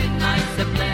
good nights of play.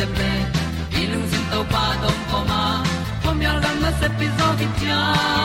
se ple i lung sin to pa dong pa ma pom yang gam na se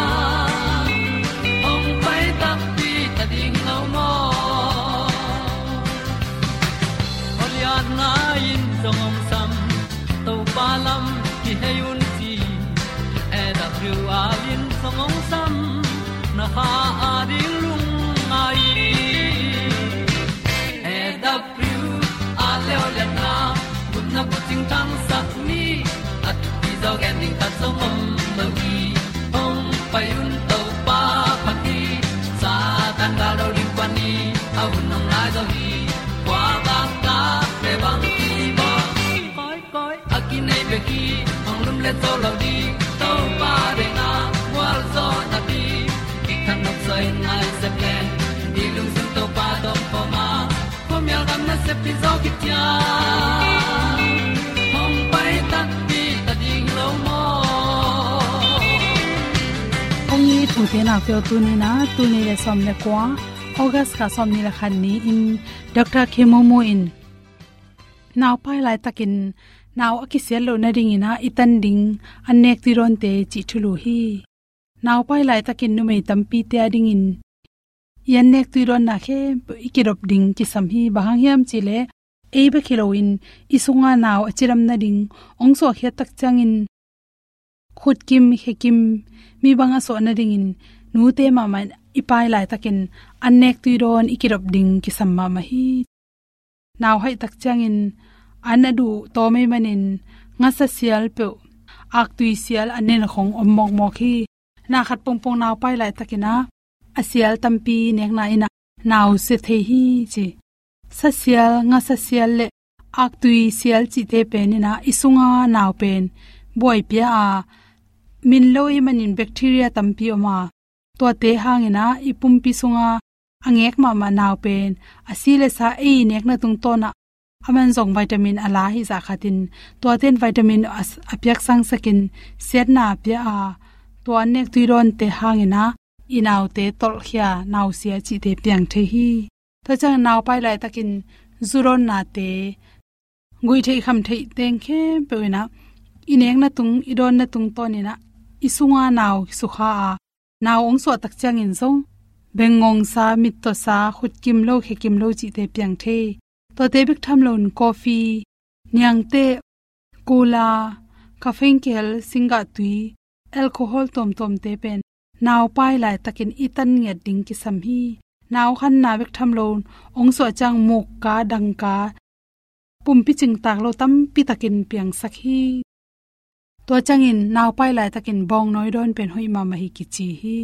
se pi zo ki tia hom pai ta ti tu te na kyo tu ni na tu ni le som le kwa august ka som ni la khan ni in. Dr khemomo in. Naw pai lai takin naw akisel lo na ring ina itan ding anek ti ron te chi thulu hi. Naw pai lai takin nu mei tampi te ading in yan nek tu ron na khe ikirop ding ki sam hi bahang hiam chile. E ba khiloin isunga naw achiram na ding. Ongso khe tak changin. Khut kim, he kim, mi banga so na ding in nu te ma man ipai lai takin. Annek tu ron ikirop ding ki sam ma hi. Naw hai tak changin. Anadu to me manin. Nga sa sial pe ak tu sial anen khong om mok mok hi. Na khat pong pong naw pai lai takina asial tampi nek na ina. Naw se the hi chi. Sa sial, nga sa sial le. Ak tui sial chi te pen ina. Isunga naw pen. Boy pia a. Min loi manin bacteria tampi oma. To te hangina ipum pi sunga. Angek ma ma naw pen. Asile sa e nek na tung to na. Aman zong vitamin ala hi za khatin. To ten vitamin as apyak sang sakin. Set na pia a. To anek tuiron te hangena hangina inaw te tol khia naw sia chi te piang the hi. To chang naw pai lai takin zuron na te. Gui thei kham thei teng khe, pe na ineng na tung, idon na tung to ni na. Isunga naw sukha a. Naw ong so tak chang in zong bengong sa, mit to sa, khut kim lo, khe kim lo chi te piang the to te bik tham lon coffee nyang te, cola, caffeine kel, singa tui, alcohol tom tom te pen. नाव pai लाय तकिन इतन nge ding ki sam hi. Naw khan na bek tham lon ong so chang muk ka, dang ka, pum pi ching tak lo tam pi takin piang sak hi. To changin naw pai lai takin bong noi don pen hoi ma ma hi ki chi hi.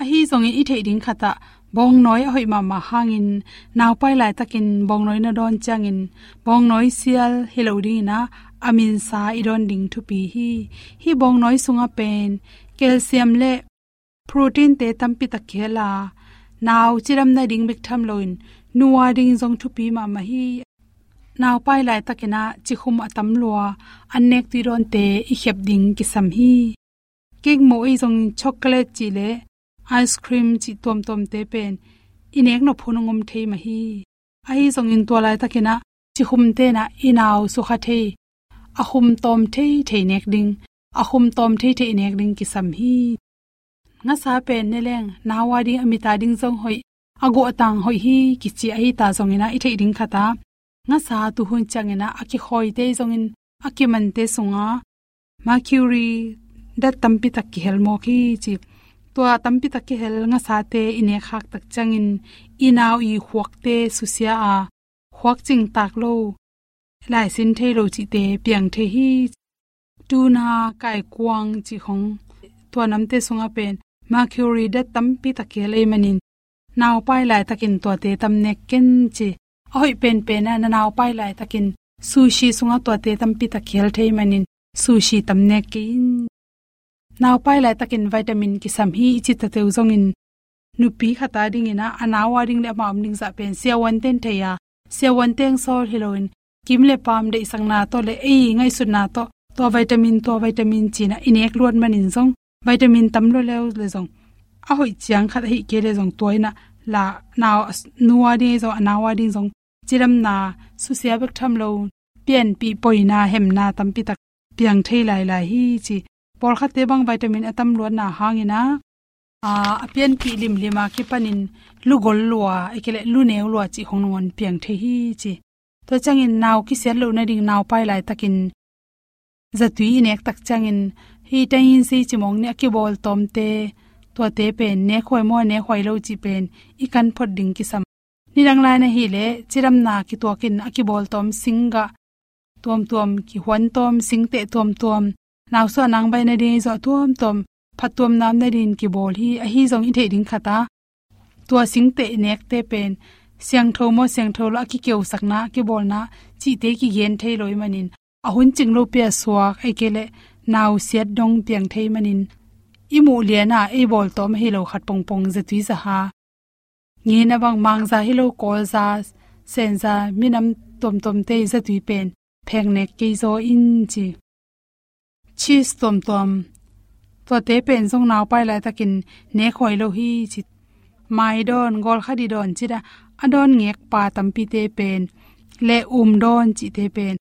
A hi zong e i thei ding khata bong noi a hoi ma ma hangin naw pai lai takin bong noi na don changin bong noi sial, hello na, amin sa i don ding thu pi hi. Hi bong noi sunga pen, calcium le protein te tampi ta khela naw chiram na ding bek tham loin nuwa ding jong thu pi ma ma hi naw pai lai takina chi khum atam lua anek ti ron te i khep ding ki sam hi kek mo i jong chocolate chi le ice cream chi tom tom te pen inek no phunungom thei ma hi ai jong in to lai takina chi khum te na inaw su kha thei ahum tom thei thei nek ding ahum tom thei thei nek ding ki sam hi nga sa pen ne leng nawa ding amita ding jong hoi. Ago tang hoi hi ki chi ai ta jong ina i thei ding khata. Nga sa tu hun chang changena, aki khoi te jong in aki man te sunga mercury da tampi tak ki hel mo ki chi. To tampi tak ki hel, nga sa te ine khak tak changin. Inaw i huak te susia a huak ching tak lo. Lai sin the lo chi te piang the hi. Tu na kai kwang chi khong to nam te sunga pen mercury da tampi tak ke le manin naw pai lai takin to te tam nek ken chi ahoi pen pen na naw pai lai takin sushi sunga to te tampi tak khel thei manin sushi tam nek ke in naw pai lai takin vitamin ki sam hi chi ta teu zong in. Nupi khata ding ina anawa ding le ma ning za pen sia wan ten theya sia wan teng sol heroin kim le pam de sang na to le ei ngai su na to. To vitamin to vitamin china inek luan manin zong vitamin tam lo le le zong a hoi chiang khat hi ke le zong toina la naw nuwa de zo anawa ding zong chiram na su sia bek tham lo pian pi poina hem na tam pi tak piang thei lai lai hi chi. Por kha te bang vitamin atam lo na hangina à, a pian pi lim lima ki panin lu gol lua ekele lu ne lua chi hong hongon piang the hi chi. To changin naw ki sel lo na ding naw pai lai takin zatui nek tak changin hi tayin si chimong ne ki bol tom te to te pen, ne khoi mo, ne khoi lo chi pen, i kan phot ding ki sam. Ni rang lai na hi le chiram na ki to kin ki bol tom singa tom tom ki hwan tom, sing te tom tom naw so nang bai na de zo tom. Tom phatom nam na din ki bol hi, a hi zong i the ding khata to sing te, nek te pen. Siang tho mo, siang tho la ki keu sakna ki bol na, chi te ki gen thei loi manin ahun ching lo pe suak ai kele नाउ siat डोंग piang thei manin. इमु लियाना ए बोल तोम हिलो खत पोंग Pong pong za tui za ha. Nge na bang mang za hilo kol za, sen za minam tom tom te za tui pen. Pheng ne ke zo in chi. Chi tom tom. To te pen song naw pai lai takin ne khoi lo hi chi. Mai don, gol khadi don chi da. Adon ngek pa tampi te pen. Le um don chi te pen.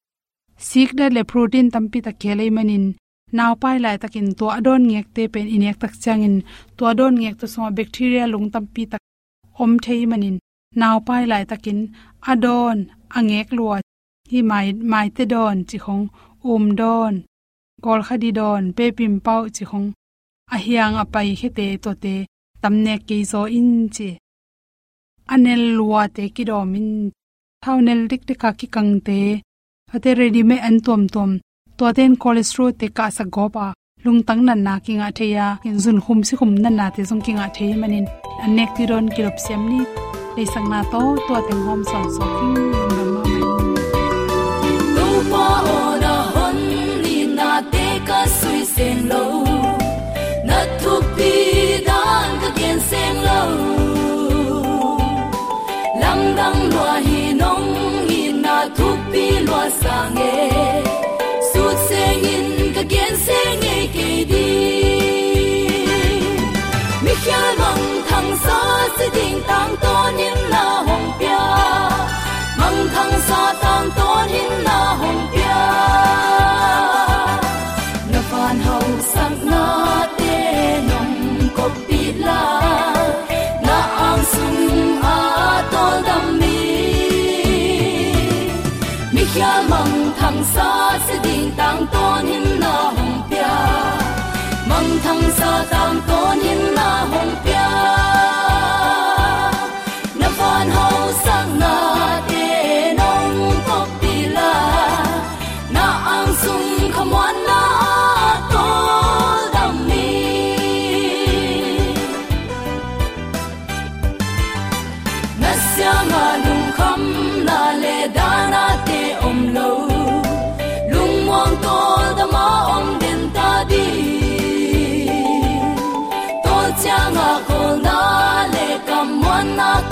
Sik da le protein tampi ta khele manin. Naw pai lai takin to adon ngek te pen inek tak changin to adon ngek to so bacteria lung tampi tak om thei manin naw pai lai takin adon angek lua hi mai mai te don chi khong um don kol khadi don pe pim pau chi khong a hiang a pai khete to te tamne ke zo in chi anel lua te ki do min thaunel dik dik ka ki kang te ate ready me an tom tom tua ten cholesterol te ka sa go pa. Lung tang nan na ki nga theya in zun khum si khum nan na te zong ki nga thei manin. Anek ti ron kilop sem ni. Le sang na to tua teng hom son so king nam ma mai. Tu pa ona hon ni na te ka sui sen lo. Na tu pi dan ka gen sen lo. Lam dang lo hi nong hi na tu pi lo sang e sa se ding tang to nim na hong pia mong thang sa tang to nim na hong pia na fan hau sang na te nong ko pi la na ang sung a to dam mi mi khia mong thang sa sẽ ding tang to nim na hong pia mong thang sa tang to nim na hong pia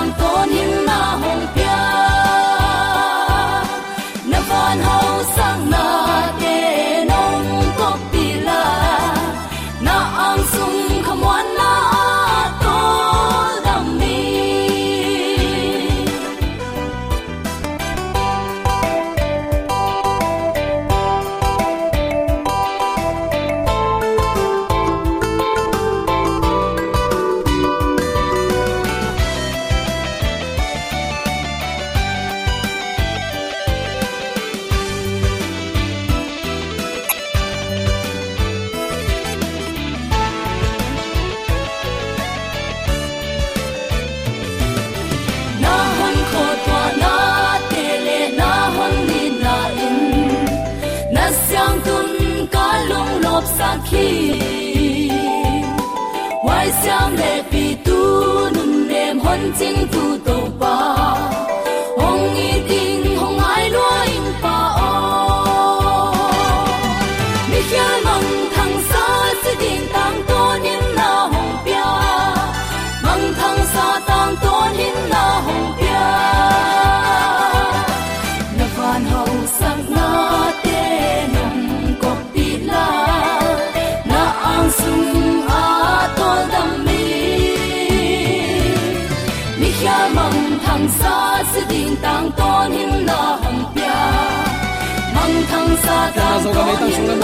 sa tang to nim na hong to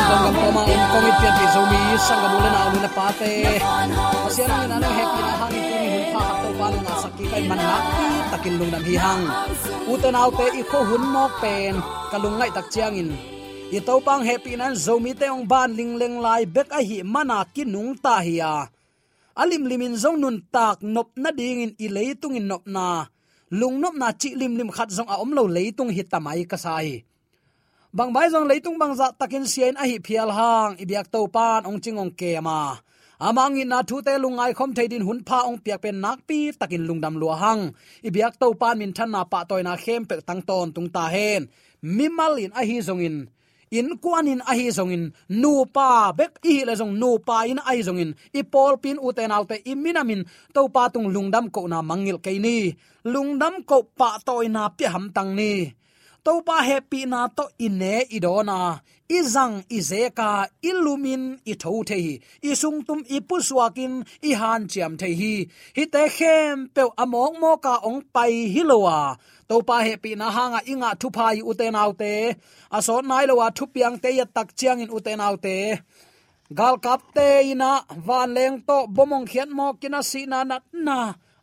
ga mai poma nim sung na pian pi zo mi sang ga mule na na pa te asian ni na happy na hang tu ni hun pha hat to pa na sakki kai man na takin lung nam hi hang u te nau te i kho hun nok pen kalung ngai tak chiang in. I to pang happy nan zo mi te ong ban ling leng lai bek a hi mana ki nung ta hi ya alim limin zong nun tak nop na ding in i leitung in nop na lung nop na chi lim lim khat zong a om lo leitung hi tamai ka sai bang bai zong leitung bang za takin sian a hi phial hang ibyak to pan ong chingong ke ma amang in na thu te lungai khom theidin hun pha ong piak pen nak pi takin lungdam lua hang. Ibyak to pan min than na pa toy na khem pe tang ton tung ta hen. Mimal in a hi zong in. In kwanin a hi zongin nu pa, bek i le zong nu pa in ai zongin i pol pin u te nau te i minamin to pa tung lungdam ko na mangil ke ni. Lungdam ko pa toy na pi ham tang ni to pa happy na to ine idona. Izang izeka ilumin i tho the hi isung tum ipuswakin i han chiam the hi hi te khem pe among mo ka ong pai hilowa. To pa happy na hanga inga thu phai u te nau nai lo thu piang te ya tak chiang in uten autte gal kap te ina van leng to bomong khian mo kina si na nat na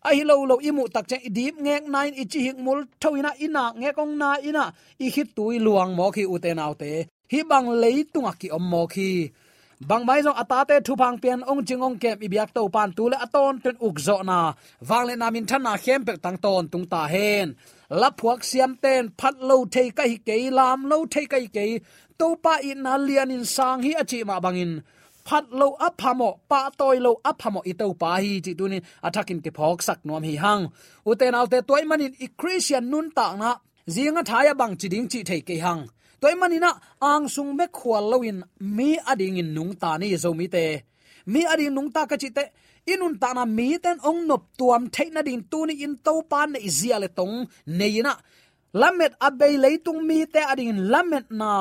a hi lo lo imu tak che dip ngek nine ichi hik mul thoina ina nge kong na ina, i hit tui luang mo khi u te nau te. Hi bang leitunga ki om mo khi. Bang mai jong atate thu phang pian ong jing ong kem ibyak to pan tu le aton ten uk zo na. Wang le namin thana khem pe tang ton tung ta hen. La phuak siam ten phat lo thei ka hi ke, lam lo thei ka hi ke. To pa i na lian in sang hi achi ma bangin phat lo aphamo pa toy lo aphamo ít to pa hi chi tunin athakin ke phok sak nom hi hang. Uten alte toy manin i christian nun ta na. Zinga thaya bang chi ding chi thei ke hang. Toy manina ang sung me khwal loin mi ading in nung ta ni zo mi te. Mi ading nung ta ka chi te inun ta na mi ten ong nop tuam theina din tu ni in to pan ne izia le tong neina lamet abei leitung mi te ading lamet na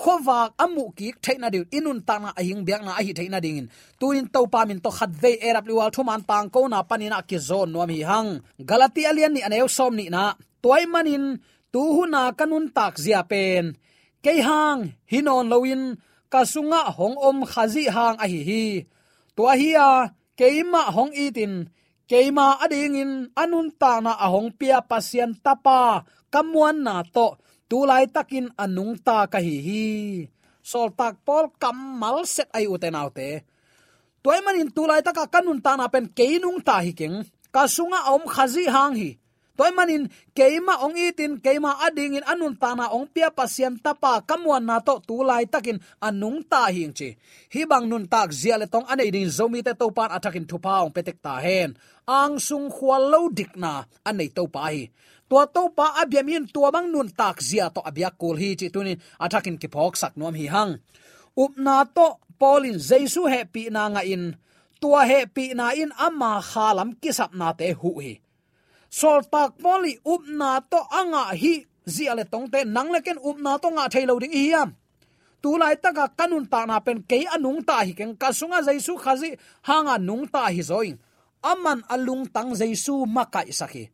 khowak amu ki theina dil inun ta na ahing biak na ahi theina ding in. Tuin to pa min to khat ve erap liwal thuman tang ko na panina ki zon no mi hang. Galati alian ni anew som ni na. Toy manin, tu hu na kanun tak zia pen. Ke hang hinon loin kasunga hong om khazi hang ahi hi. Hi to hi a keima hong itin keima ading in, anun ta na ahong pia pasien tapa, kamuan na to tulai takin anung ta ka hi hi. Sol tak pol kamal set ai uten autte. Toy manin tulai taka kanun ta na pen keinung ta hi keng. Kasunga om khazi hang hi. Toy manin keima ong itin, keima ading in anun tana ong pia pasien tapa kamwan na to tulai takin anung ta hing chi. Hi bang nun tak zia le tong ane din zomi te to pan atakin thupa ong petek ta hen. Ang sung khwal lo dik na anei to pa hi tua to pa abyamin tua bang nun tak zia to abyak kul hi chi tunin atakin ki phok sak nom hi hang. Upna to polin jesu happy na nga in, tua happy na in amma khalam kisap na te hu hi. Sol tak poli upna to anga hi zia le tong te nang le ken upna to nga thailo ding iam tu lai taka kanun ta na pen ke anung ta hi ken kasunga jesu khazi hanga nung ta hi zoing. Aman alung tang jesu makai sakhi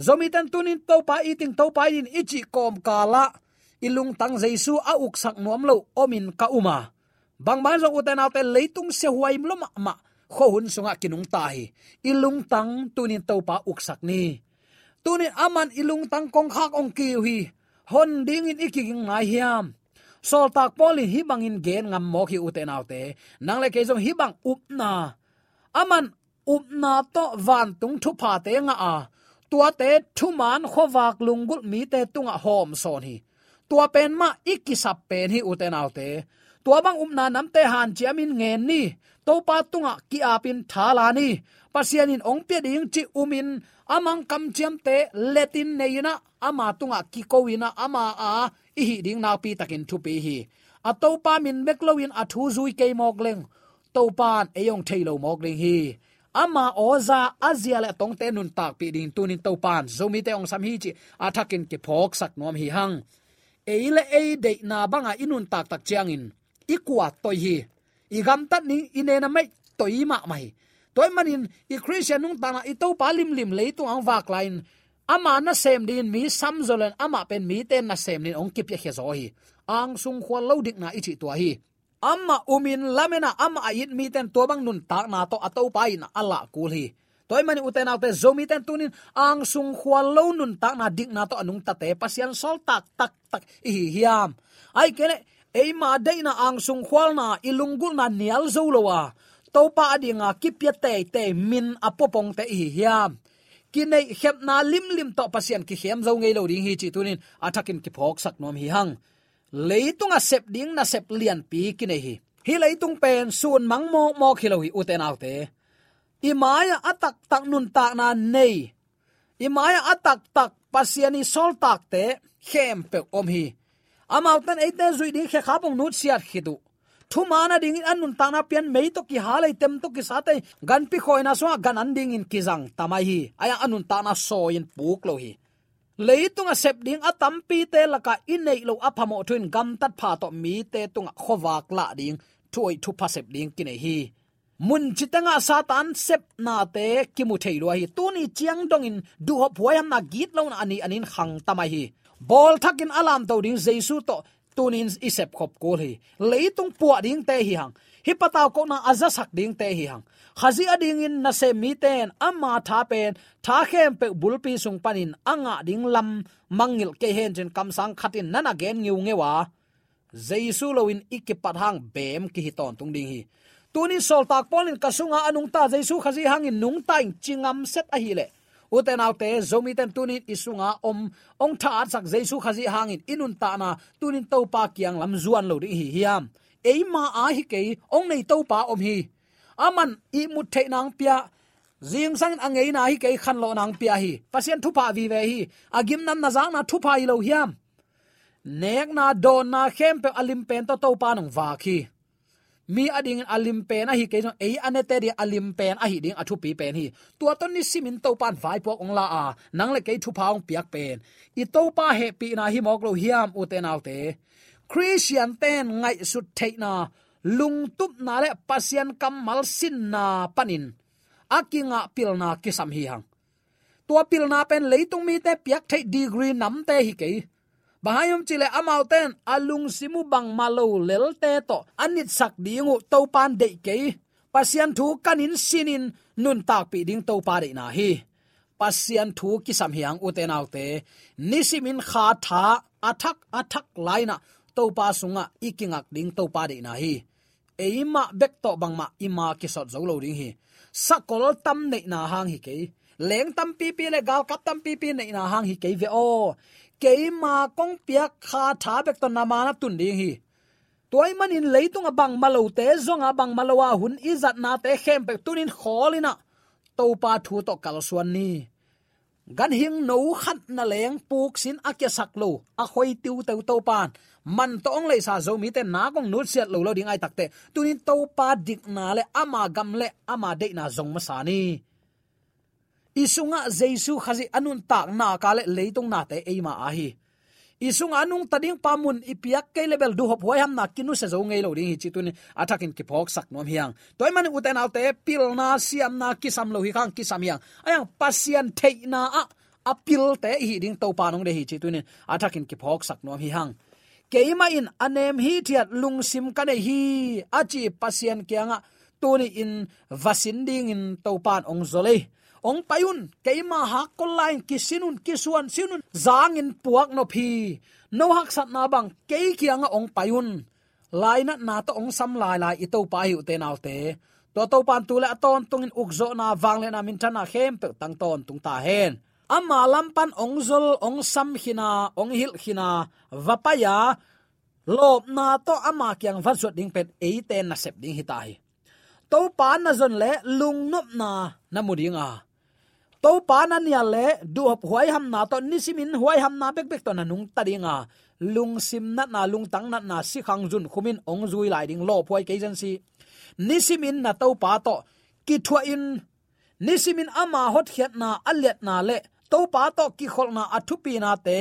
zomi tan tunin to pa eating to pa in ichi kom kala. Ilung tang jaisu a uk sak nuam lo omin ka uma. Bang ban zo uten alte leitung se huai mlo ma ma. Kho hun sunga kinung ta hi ilung tang tunin to pa uk sak ni. Tunin aman ilung tang kong khak ong ki hi hon ding in iking ngai hiam. Sol tak poli hi bangin gen ngam mo ki uten alte. Nang le ke jong hi bang up na. Aman up na to van tung thu pa te nga a tua te thu man khowak lungul mi te tunga hom son hi. Tua pen ma ikisap pen hi uten autte tua bang umna nam te han chiamin ngen ni. To pa tunga ki apin thala ni. Pasianin ong pe ding chi umin amang kam chiam te letin neina ama tunga ki kowina ama a i hi ding na pi takin thu pi hi. A to pa min beklowin a thu zui ke mok leng. To pan eyong thailo mok leng hi ama oza azia le tong te nun tak pi ding tunin to pan. Zomi te ong sam hi chi athakin ke phok sak nom hi hang. Eile e de na banga inun tak tak chiangin. Ikwa toy hi. Igam tat ni inena mai toy ma mai. Toy manin, i christian nung tana i to palim lim lim le tu ang vak line ama na sem din mi, sam zolen ama pen mi ten na sem din ong kip ye khe zo hi. Ang sung khwal lo dik na ichi to hi amma umin lamena, amma ayit mi ten to bang nun tak na to ato pa in ala kul hi toy mani uten autte zomi ten tunin, ang sung khwal lo nun tak na dik na to anung tate pasian sol tak tak tak, hi hiam. Ai kene eima deina ang sung khwal na ilungul na nial zo lowa to pa adinga kipya te te min apopong te, hi, hiam. Kinai khep na lim lim to pasian ki hem zo ngei lo ding hi chi tunin athakin ki phok sak nom hi hang leitung a sep ding na sep lian pi kinai hi. Hi leitung pen sun mang mo mo khilo hi uten autte imaya atak tak nun ta na nei. Imaya atak tak pasiani sol tak te, khem pe om hi. Amau tan eite zui ding khe khapong nut siat khidu thu mana ding in anun tana pian mei to ki halai tem to ki sate gan pi khoina so gan an ding in kizang tamai hi. Aya anun tana so in puk lo hi leitunga sep à ding atam pi te laka in nei lo aphamo thuin gam tat pha to mi te tunga à khowak la ding thuai thu pha sep ding kine hi. Mun chitanga satan sep na te kimu thei lo hi. Tuni chiang dong in du ho phuayam na git lo na ani anin khang tamai hi. Bol thakin alam to ding jesu to tunin isep khop kol hi. Leitung puwa ding te hi hang hi pataw ko na aza sak ding te hi hang khazi ading in na se mi ten ama tha pen, tha khem pe bulpi sung panin, anga ding lam, mangil ke hen chen kam sang khatin nana gen ngiu ngewa. Jaisu loin ikipat hang bem ki hi ton tung ding hi. Tuni sol tak polin kasunga anung ta jaisu khazi hangin nung ta in chingam set a hi le. Uten autte, zomi ten tunin isunga om, ong tha sak jaisu khazi hangin inun ta na tunin topa kiang lam zuan lo ri hi hiam. Eima a hi ke ong nei topa om hi aman, i mut the nang pia. Zing sang angei na hi kei khan lo nang pia hi. Pasien thupa vi ve hi. Agim nam na zang na thupa i lo hiam. Nek na don na khem pe alim pen to to pa nong va khi. Mi ading alim pen a hi kei ei anete ri alim pen a hi ding athu pi pen hi. Tua ton ni simin to pan vai pok ong la a. Nang le kei thu paung piak pen. I to pa he pi na hi mok lo hiam u te nau te. Christian ten ngai su thei na lung tup na le pasian kamal sin na panin. Akinga pilna kisam hi hang. Tua pilna pen leitung mi te piak thei degree nam te hi ke bahayom chile amau ten alung simu bang malo lelte to anit sak dingu to pan de ke pasian thu kanin sinin nun tak pi ding to pa de na hi. Pasian thu ki sam hiang uten autte nisimin kha tha athak athak laina to pa sunga ikingak ding to pa de na hi eima bek to bangma ima ki sot zo lo ding hi sakol tam nei na hang hi ke leng tam pi pi le gal kap tam pi pi nei na hang hi ke ve o. Ke ma kong piak kha tha bek to na ma na tun ding hi. Toy manin leitung abang malo te zonga bang malowa hun izat na te khem pe tunin kholina to pa thu to kal suan ni. Gan hing no khat na leng puk sin akya saklo a khoi tiu teu to pan man to ong le sa zo mi te na kong nu siat lo lo ding ai takte tunin to pa dik na le ama gam le ama de na zong ma sa ni. Isunga jesu khazi anun tak na ka le leitong na te eima a hi. Isung anung tading pamun ipiak ke level du hop hoyam na kinu se zo ngei lo ding hi chitun athakin ki phok sak nom hiang. Toy man uten alte pil na siam na kisam lo hi khang kisam hiang. Ayang pasian thei na a apil te hi ding to panong de hi chitun athakin ki phok sak nom hi hang keima in anem hi thiat lung sim ka hi. Achi pasian kyanga ah, tuni in vasinding in topan ong zole ong payun keima ha kol kisinun, kisuan, sinun, zang in puak no phi. No hak sat na bang ke kianga ah ong payun laina na to ong sam lai lai ito pa hi te nau te. To to pan tu le ton tungin ukzo na wang le na min thana khem pe tang ton tung ta hen ama lampan ongzol ongsam sam hina onghil hina vapaya lop na to ama kyang van ding pet eite na sep ding hitai. To pan na zon le, lung nop na namudinga to pa na nia le, du hop huai ham na to nisimin huai ham na bek bek to na nung tadinga lung sim na na, lung tang na na, si khang jun khumin ong zui lai ding lo phoi ke jan si. Nisimin na to pa to, ki thua in. Nisimin ama hot khiat na alet na le to pa to ki khol na athupi na te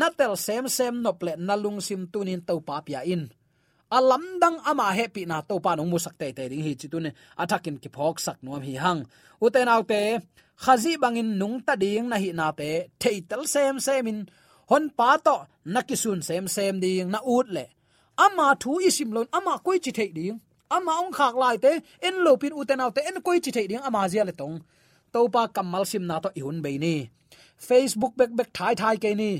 natel sem sem nople nalung sim tunin to pa pia in alam dang ama happy na to pa nong musak te te ding hi chitune athakin ki phok sak nuam hi hang uten autte khazi bangin nung ta ding na hi na te theitel sem semin hon pa to nakisun sem sem ding na ut le ama thu isim lon ama koi chi thei ding ama ong khak lai te en lo pin uten autte en koi chi thei ding ama zia le tong topa kamal sim na to ihun be ni. Facebook bek bek thai thai ke ni.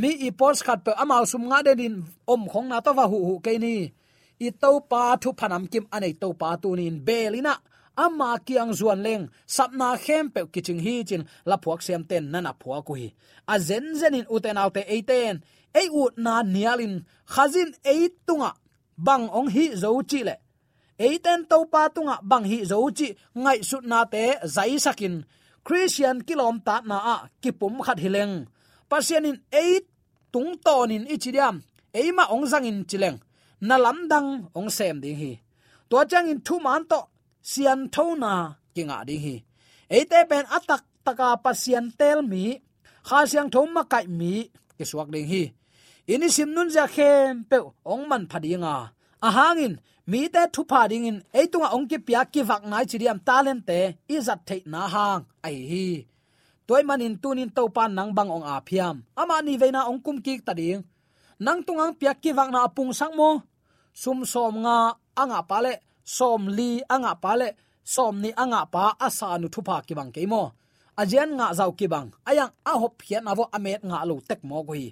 Mi i post khat pe amal sum nga de din om khong na to wa hu hu ke ni. I topa thu phanam kim anei topa tu nin belina ama kiang zuan leng sapna khem pe kiching hi chin, la phuak sem ten nana phua ku hi a zen zen in uten autte eiten ei ut na nialin khazin ei tunga, bang ong hi zo chi le eiten to pa tunga bang hi zo chi ngai sut na te zai sakin. Christian kilom ta na a kipum khat hileng. Pasianin ei tung tonin ichidiam. Eima ong zang in chileng. Na lam dang ong sem ding hi. To chang in thu man to sian tho na kinga ding hi. Eite pen atak taka pasian tel mi, kha siang thom ma kai mi ke suak ding hi. Ini sim nun ja khem pe ong man phadinga ahangin hangin mi te thu pha ding in eitunga ong ki pya ki vak ngai chiriam talent te izat thei na hang. Ai hi. Toy manin tunin to pan nang bang ong a phiam. Ama ni veina ong kum ki ta ding. Nang tungang pya ki vak na apung sang mo. Sum som nga, anga pale som li, anga pale som ni, anga pa, asa nu thu pha ki bang ke mo. Ajian nga zau ki bang. Ayang, a hop hian avo amet nga lo tek mo goi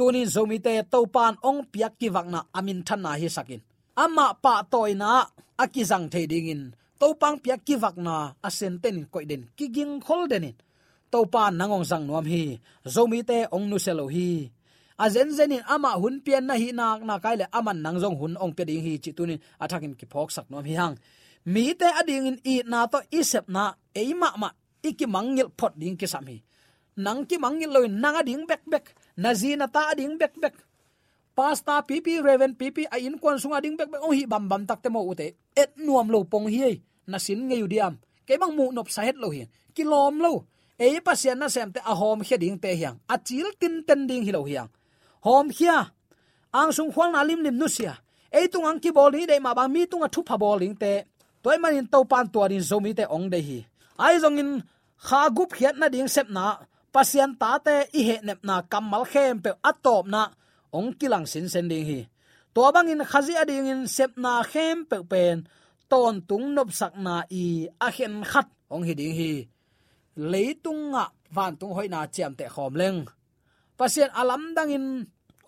tunin zomi te to pan ong piak ki wak na amin than na hi sakin ama pa toina akizang the ding in to pang piak ki wak na, asen ten koi den ki ging khol den to pan nangong sang nuam hi, zomi te ong nu selo hi. A zen zen in ama hun pian na hi na na kai le aman nang jong hun ong pe ding hi chi tunin athakin ki phok sak nuam hi hang. Mi te ading in i na to isep na eima ma iki mangil phot ding ki sam hi. Nang ki mangil loi nang ading bek bek nazina ta ading bek bek pasta pp reven pp a in kon sunga ding bek bek, o hi bam bam takte mo ute et nuam lo pong hi na sin ngeu diam. Ke bang mu nop sa het lo hi ki lom lo. E pasian na sem te a hom he ding te hiang. A chil tin ten ding hi lo hiang. Hom hia ang sung khwal na lim lim nu sia. E tung ang ki bol ni de ma bang mi tung a thu pha bowling te. Toy man in to pan to din zo mi te ong de hi. Ai zong in kha gup khiat na ding sep na. Pasian ta te i he nep na kamal khem pe atop na ong kilang sin sen ding hi. To bang in khazi ading in sep na khem pe pen, ton tung nop sak na i a khen khat ong hi ding hi. Leitung nga van tung hoina na te khom leng. Pasien alam dang in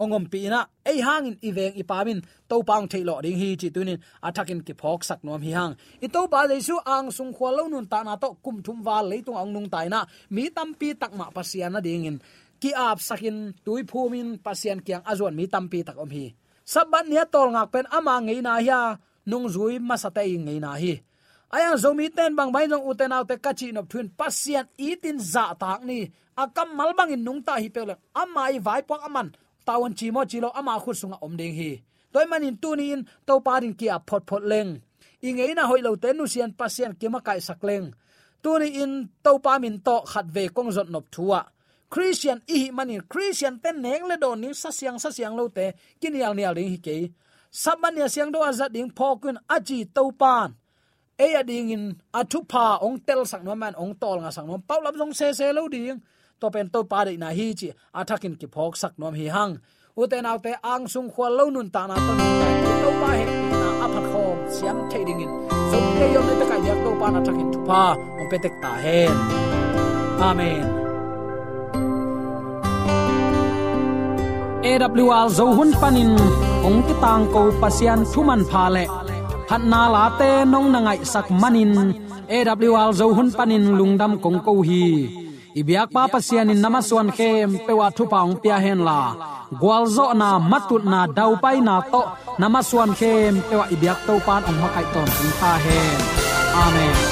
ongom pi na, ei hangin iveng ipamin to pang thailo ding hi chi tunin athakin ki phok sak nom hi hang. I to ba jesu ang sung khwal lo nun ta na to kum thum wal leitung ang nung tai na, mi tampi tak ma na ding in ki ap sakin tui phumin pasien kyang azon mi tampi tak om hi. Sabat nia tol ngak pen ama ngei na ya nung zui masate ngei na hi. Aya zomi ten bang bai jong uten autte kachi nop thun pasien itin za tak ni. Akam mal bang in nung ta hi pe amai vai pok aman. Tawon chi mo chi lo ama khu sunga om ding hi. Toy manin tunin to parin kia phot phot leng. Ingei na hoilo te nu sian pasien kima kai sakleng tuni in to pa min to khat ve kong zot nop thuwa christian i mani christian ten neng le don ni sa siang sa siang lo te kinial nial ding hi ke sabania siang do azat ding phokun aji to pan. E ading in athu pa ong tel sak no man ong tol nga sak no paulam jong se se lo ding to pen to pa de na hi chi athakin ki phok sak nom hi hang uten autte ang sung khwal lo nun ta na to ni to pa he na aphat khom siam thading in. So ke yom ne ta kai yak to pa na thakin thu pa ong pe tek ta hen amen. AWR zo hun panin ong ki tang ko pasian thuman pha le phat na la te nong na ngai sak manin AWR zo hun panin lungdam kong ko hi ibyak pa pasian in namaswan khem pewa thu paung pia hen la gwalzo na matut na dau pai na to namaswan khem pewa ibyak to pan ong makai ton tung ta hen amen